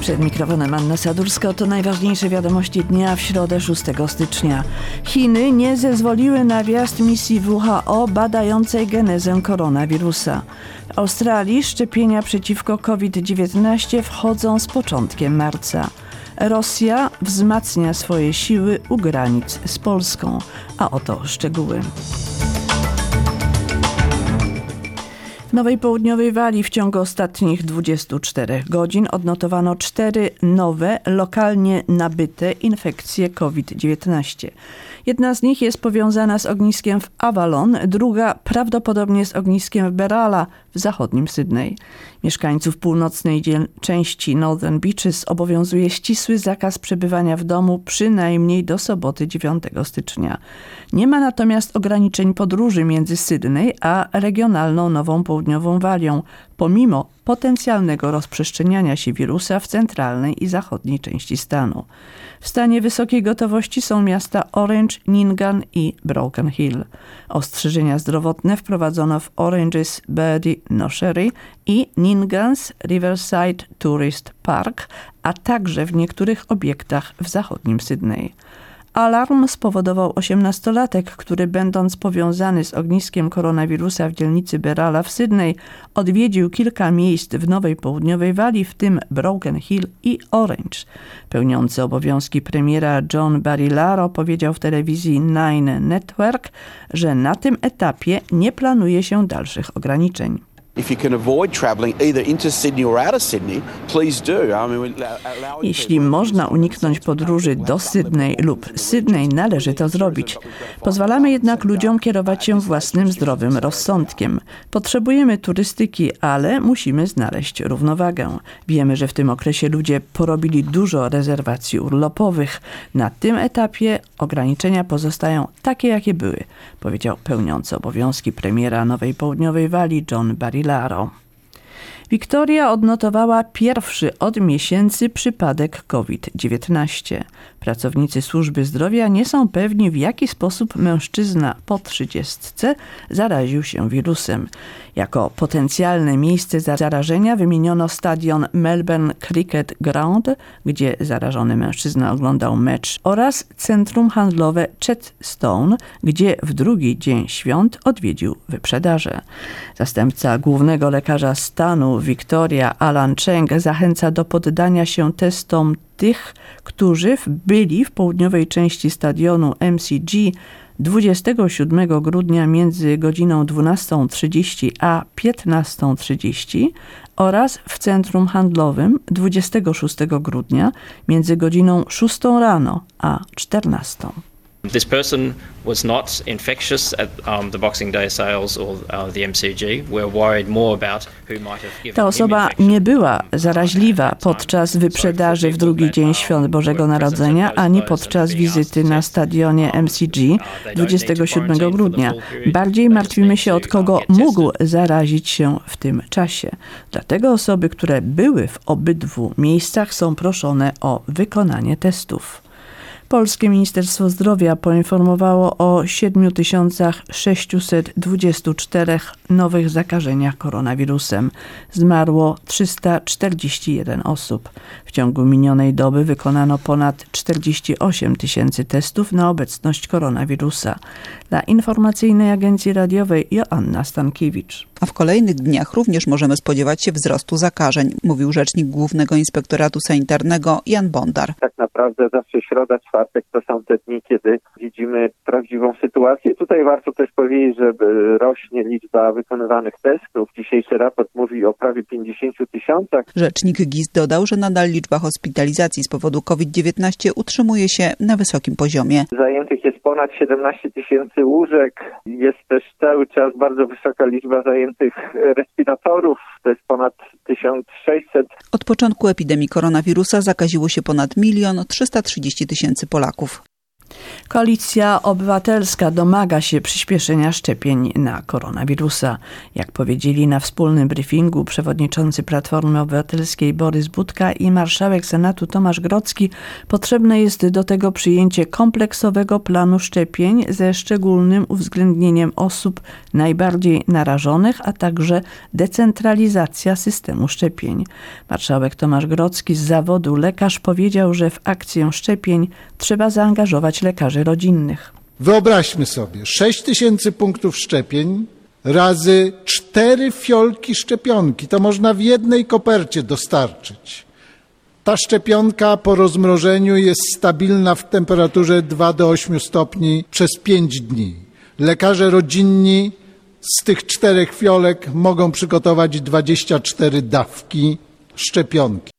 Przed mikrofonem Anna Sadurska to najważniejsze wiadomości dnia w środę 6 stycznia. Chiny nie zezwoliły na wjazd misji WHO badającej genezę koronawirusa. W Australii szczepienia przeciwko COVID-19 wchodzą z początkiem marca. Rosja wzmacnia swoje siły u granic z Polską. A oto szczegóły. Nowej Południowej Walii w ciągu ostatnich 24 godzin odnotowano cztery nowe, lokalnie nabyte infekcje COVID-19. Jedna z nich jest powiązana z ogniskiem w Avalon, druga prawdopodobnie z ogniskiem w Berala w zachodnim Sydney. Mieszkańców północnej części Northern Beaches obowiązuje ścisły zakaz przebywania w domu przynajmniej do soboty 9 stycznia. Nie ma natomiast ograniczeń podróży między Sydney a regionalną Nową Południową Walią, pomimo potencjalnego rozprzestrzeniania się wirusa w centralnej i zachodniej części stanu. W stanie wysokiej gotowości są miasta Orange, Ningan i Broken Hill. Ostrzeżenia zdrowotne wprowadzono w Oranges Birdie Noshery i Ningans Riverside Tourist Park, a także w niektórych obiektach w zachodnim Sydney. Alarm spowodował osiemnastolatek, który będąc powiązany z ogniskiem koronawirusa w dzielnicy Berala w Sydney, odwiedził kilka miejsc w Nowej Południowej Walii, w tym Broken Hill i Orange. Pełniący obowiązki premiera John Barilaro powiedział w telewizji Nine Network, że na tym etapie nie planuje się dalszych ograniczeń. Jeśli można uniknąć podróży do Sydney lub Sydney, należy to zrobić. Pozwalamy jednak ludziom kierować się własnym zdrowym rozsądkiem. Potrzebujemy turystyki, ale musimy znaleźć równowagę. Wiemy, że w tym okresie ludzie porobili dużo rezerwacji urlopowych. Na tym etapie ograniczenia pozostają takie, jakie były, powiedział pełniący obowiązki premiera Nowej Południowej Walii John Barry Laro. Wiktoria odnotowała pierwszy od miesięcy przypadek COVID-19. Pracownicy służby zdrowia nie są pewni, w jaki sposób mężczyzna po trzydziestce zaraził się wirusem. Jako potencjalne miejsce zarażenia wymieniono stadion Melbourne Cricket Ground, gdzie zarażony mężczyzna oglądał mecz, oraz centrum handlowe Chetstone, gdzie w drugi dzień świąt odwiedził wyprzedaże. Zastępca głównego lekarza stanu Victoria Alan Cheng zachęca do poddania się testom tych, którzy byli w południowej części stadionu MCG 27 grudnia między godziną 12.30 a 15.30 oraz w centrum handlowym 26 grudnia między godziną 6 rano a 14. This person was not infectious at um, the Boxing Day sales or uh, the MCG. We're worried more about who might have given Ta osoba nie była zaraźliwa podczas wyprzedaży w drugi dzień Świąt Bożego Narodzenia, ani podczas wizyty na stadionie MCG 27 grudnia. Bardziej martwimy się, od kogo mógł zarazić się w tym czasie. Dlatego osoby, które były w obydwu miejscach są proszone o wykonanie testów. Polskie Ministerstwo Zdrowia poinformowało o 7624 nowych zakażeniach koronawirusem. Zmarło 341 osób. W ciągu minionej doby wykonano ponad 48 tysięcy testów na obecność koronawirusa. Dla informacyjnej agencji radiowej Joanna Stankiewicz. A w kolejnych dniach również możemy spodziewać się wzrostu zakażeń, mówił rzecznik Głównego Inspektoratu Sanitarnego Jan Bondar. Tak naprawdę zawsze środa, czwartek to są te dni, kiedy widzimy prawdziwą sytuację. Tutaj warto też powiedzieć, że rośnie liczba wykonywanych testów. Dzisiejszy raport mówi o prawie 50 tysiącach. Rzecznik GIS dodał, że nadal liczba hospitalizacji z powodu COVID-19 utrzymuje się na wysokim poziomie. Zajętych jest ponad 17 tysięcy łóżek. Jest też cały czas bardzo wysoka liczba zajętych respiratorów. To jest ponad 1600. Od początku epidemii koronawirusa zakaziło się ponad milion 330 tysięcy Polaków. Koalicja Obywatelska domaga się przyspieszenia szczepień na koronawirusa. Jak powiedzieli na wspólnym briefingu przewodniczący Platformy Obywatelskiej Borys Budka i marszałek Senatu Tomasz Grocki, potrzebne jest do tego przyjęcie kompleksowego planu szczepień ze szczególnym uwzględnieniem osób najbardziej narażonych, a także decentralizacja systemu szczepień. Marszałek Tomasz Grocki z zawodu lekarz powiedział, że w akcję szczepień trzeba zaangażować lekarzy rodzinnych. Wyobraźmy sobie 6 tysięcy punktów szczepień razy cztery fiolki szczepionki. To można w jednej kopercie dostarczyć. Ta szczepionka po rozmrożeniu jest stabilna w temperaturze 2 do 8 stopni przez 5 dni. Lekarze rodzinni z tych czterech fiolek mogą przygotować 24 dawki szczepionki.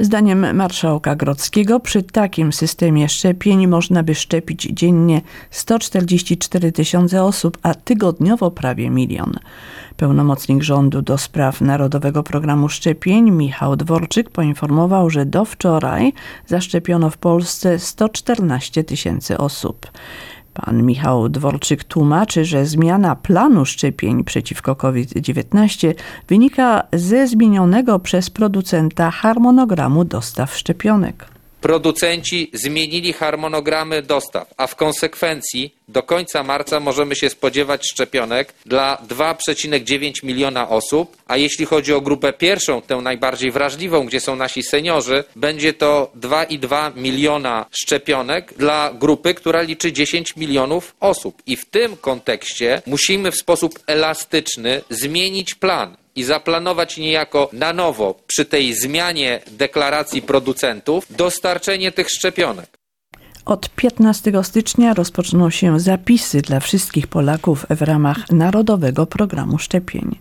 Zdaniem marszałka Grodzkiego przy takim systemie szczepień można by szczepić dziennie 144 tysiące osób, a tygodniowo prawie milion. Pełnomocnik rządu do spraw Narodowego Programu Szczepień Michał Dworczyk poinformował, że do wczoraj zaszczepiono w Polsce 114 tysięcy osób. Pan Michał Dworczyk tłumaczy, że zmiana planu szczepień przeciwko COVID-19 wynika ze zmienionego przez producenta harmonogramu dostaw szczepionek. Producenci zmienili harmonogramy dostaw, a w konsekwencji do końca marca możemy się spodziewać szczepionek dla 2,9 miliona osób, a jeśli chodzi o grupę pierwszą, tę najbardziej wrażliwą, gdzie są nasi seniorzy, będzie to 2,2 miliona szczepionek dla grupy, która liczy 10 milionów osób. I w tym kontekście musimy w sposób elastyczny zmienić plan i zaplanować niejako na nowo przy tej zmianie deklaracji producentów dostarczenie tych szczepionek. Od 15 stycznia rozpoczną się zapisy dla wszystkich Polaków w ramach Narodowego Programu Szczepień.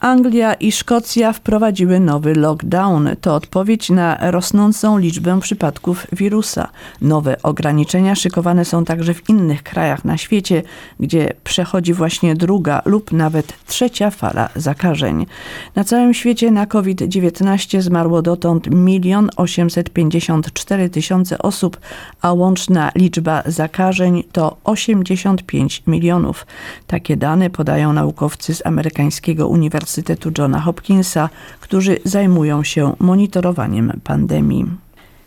Anglia i Szkocja wprowadziły nowy lockdown. To odpowiedź na rosnącą liczbę przypadków wirusa. Nowe ograniczenia szykowane są także w innych krajach na świecie, gdzie przechodzi właśnie druga lub nawet trzecia fala zakażeń. Na całym świecie na COVID-19 zmarło dotąd 1 854 tysiące osób, a łączna liczba zakażeń to 85 milionów. Takie dane podają naukowcy z amerykańskiego Uniwersytetu Johna Hopkinsa, którzy zajmują się monitorowaniem pandemii.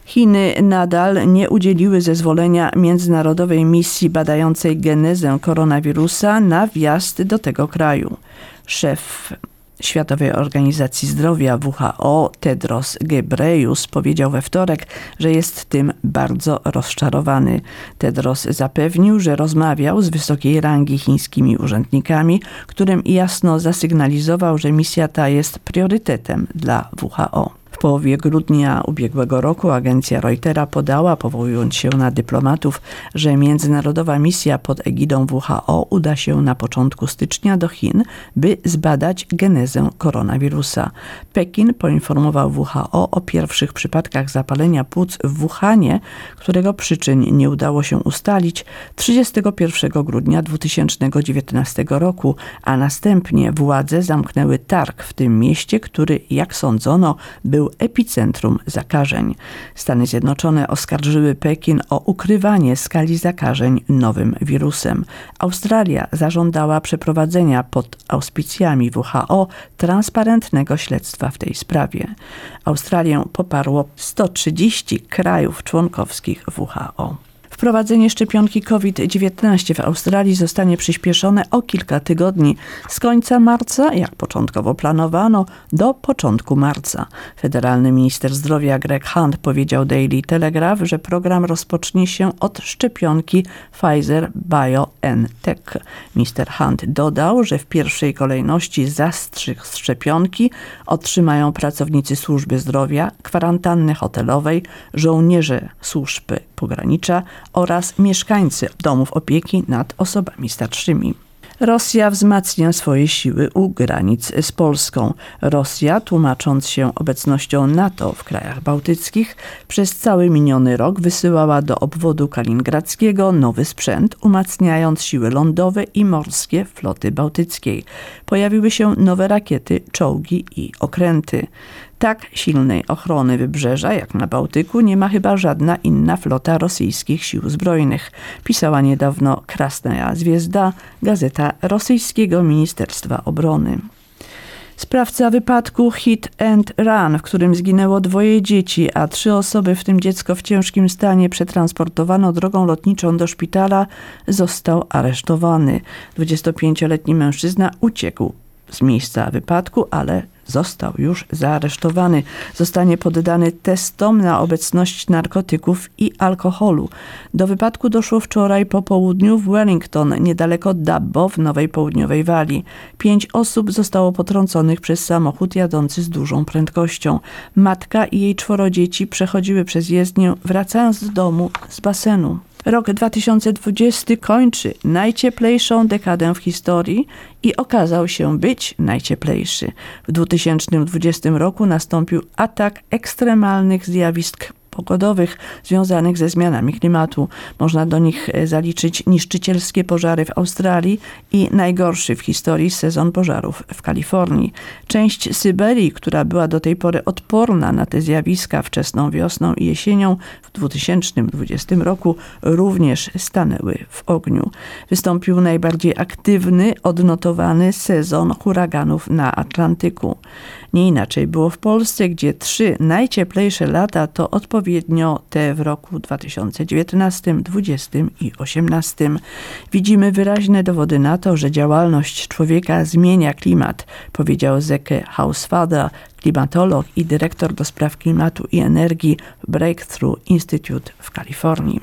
Chiny nadal nie udzieliły zezwolenia międzynarodowej misji badającej genezę koronawirusa na wjazd do tego kraju. Szef Światowej Organizacji Zdrowia WHO Tedros Gebreus powiedział we wtorek, że jest tym bardzo rozczarowany. Tedros zapewnił, że rozmawiał z wysokiej rangi chińskimi urzędnikami, którym jasno zasygnalizował, że misja ta jest priorytetem dla WHO. W połowie grudnia ubiegłego roku agencja Reutera podała, powołując się na dyplomatów, że międzynarodowa misja pod egidą WHO uda się na początku stycznia do Chin, by zbadać genezę koronawirusa. Pekin poinformował WHO o pierwszych przypadkach zapalenia płuc w Wuhanie, którego przyczyn nie udało się ustalić 31 grudnia 2019 roku, a następnie władze zamknęły targ w tym mieście, który, jak sądzono, był epicentrum zakażeń. Stany Zjednoczone oskarżyły Pekin o ukrywanie skali zakażeń nowym wirusem. Australia zażądała przeprowadzenia pod auspicjami WHO transparentnego śledztwa w tej sprawie. Australię poparło 130 krajów członkowskich WHO. Wprowadzenie szczepionki COVID-19 w Australii zostanie przyspieszone o kilka tygodni z końca marca, jak początkowo planowano, do początku marca. Federalny minister zdrowia Greg Hunt powiedział Daily Telegraph, że program rozpocznie się od szczepionki Pfizer BioNTech. Minister Hunt dodał, że w pierwszej kolejności zastrzyk z szczepionki otrzymają pracownicy służby zdrowia, kwarantanny hotelowej, żołnierze służby pogranicza oraz mieszkańcy domów opieki nad osobami starszymi. Rosja wzmacnia swoje siły u granic z Polską. Rosja, tłumacząc się obecnością NATO w krajach bałtyckich, przez cały miniony rok wysyłała do obwodu kaliningradzkiego nowy sprzęt, umacniając siły lądowe i morskie floty bałtyckiej. Pojawiły się nowe rakiety, czołgi i okręty. Tak silnej ochrony wybrzeża jak na Bałtyku nie ma chyba żadna inna flota rosyjskich sił zbrojnych, pisała niedawno Krasnaja Zwiezda, gazeta rosyjskiego Ministerstwa Obrony. Sprawca wypadku Hit and Run, w którym zginęło dwoje dzieci, a trzy osoby, w tym dziecko w ciężkim stanie, przetransportowano drogą lotniczą do szpitala, został aresztowany. 25-letni mężczyzna uciekł z miejsca wypadku, ale został już zaaresztowany. Zostanie poddany testom na obecność narkotyków i alkoholu. Do wypadku doszło wczoraj po południu w Wellington, niedaleko Dubbo w Nowej Południowej Walii. Pięć osób zostało potrąconych przez samochód jadący z dużą prędkością. Matka i jej czworo dzieci przechodziły przez jezdnię, wracając do domu z basenu. Rok 2020 kończy najcieplejszą dekadę w historii i okazał się być najcieplejszy. W 2020 roku nastąpił atak ekstremalnych zjawisk pogodowych związanych ze zmianami klimatu. Można do nich e, zaliczyć niszczycielskie pożary w Australii i najgorszy w historii sezon pożarów w Kalifornii. Część Syberii, która była do tej pory odporna na te zjawiska wczesną wiosną i jesienią, w 2020 roku również stanęły w ogniu. Wystąpił najbardziej aktywny, odnotowany sezon huraganów na Atlantyku. Nie inaczej było w Polsce, gdzie trzy najcieplejsze lata to odpowiednio te w roku 2019, 2020 i 2018. Widzimy wyraźne dowody na to, że działalność człowieka zmienia klimat, powiedział Zeke Hausfather, klimatolog i dyrektor do spraw klimatu i energii Breakthrough Institute w Kalifornii.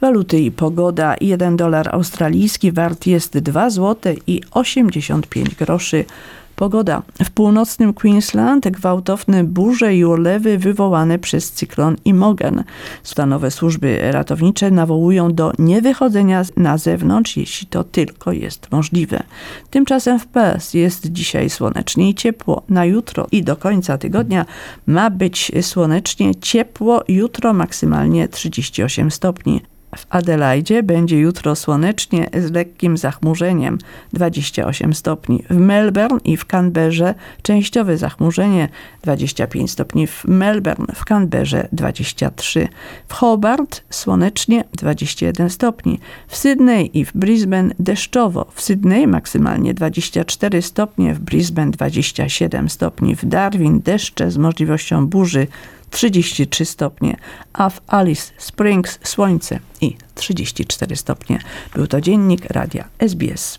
Waluty i pogoda. 1 dolar australijski wart jest 2 zł i 85 groszy. Pogoda. W północnym Queensland gwałtowne burze i ulewy wywołane przez cyklon Imogen. Stanowe służby ratownicze nawołują do niewychodzenia na zewnątrz, jeśli to tylko jest możliwe. Tymczasem w Perth jest dzisiaj słonecznie i ciepło. Na jutro i do końca tygodnia ma być słonecznie ciepło. Jutro maksymalnie 38 stopni. W Adelaide będzie jutro słonecznie z lekkim zachmurzeniem 28 stopni. W Melbourne i w Canberrze częściowe zachmurzenie 25 stopni. W Melbourne, w Canberrze 23. W Hobart słonecznie 21 stopni. W Sydney i w Brisbane deszczowo. W Sydney maksymalnie 24 stopnie, w Brisbane 27 stopni. W Darwin deszcze z możliwością burzy 33 stopnie, a w Alice Springs słońce i 34 stopnie. Był to dziennik radia SBS.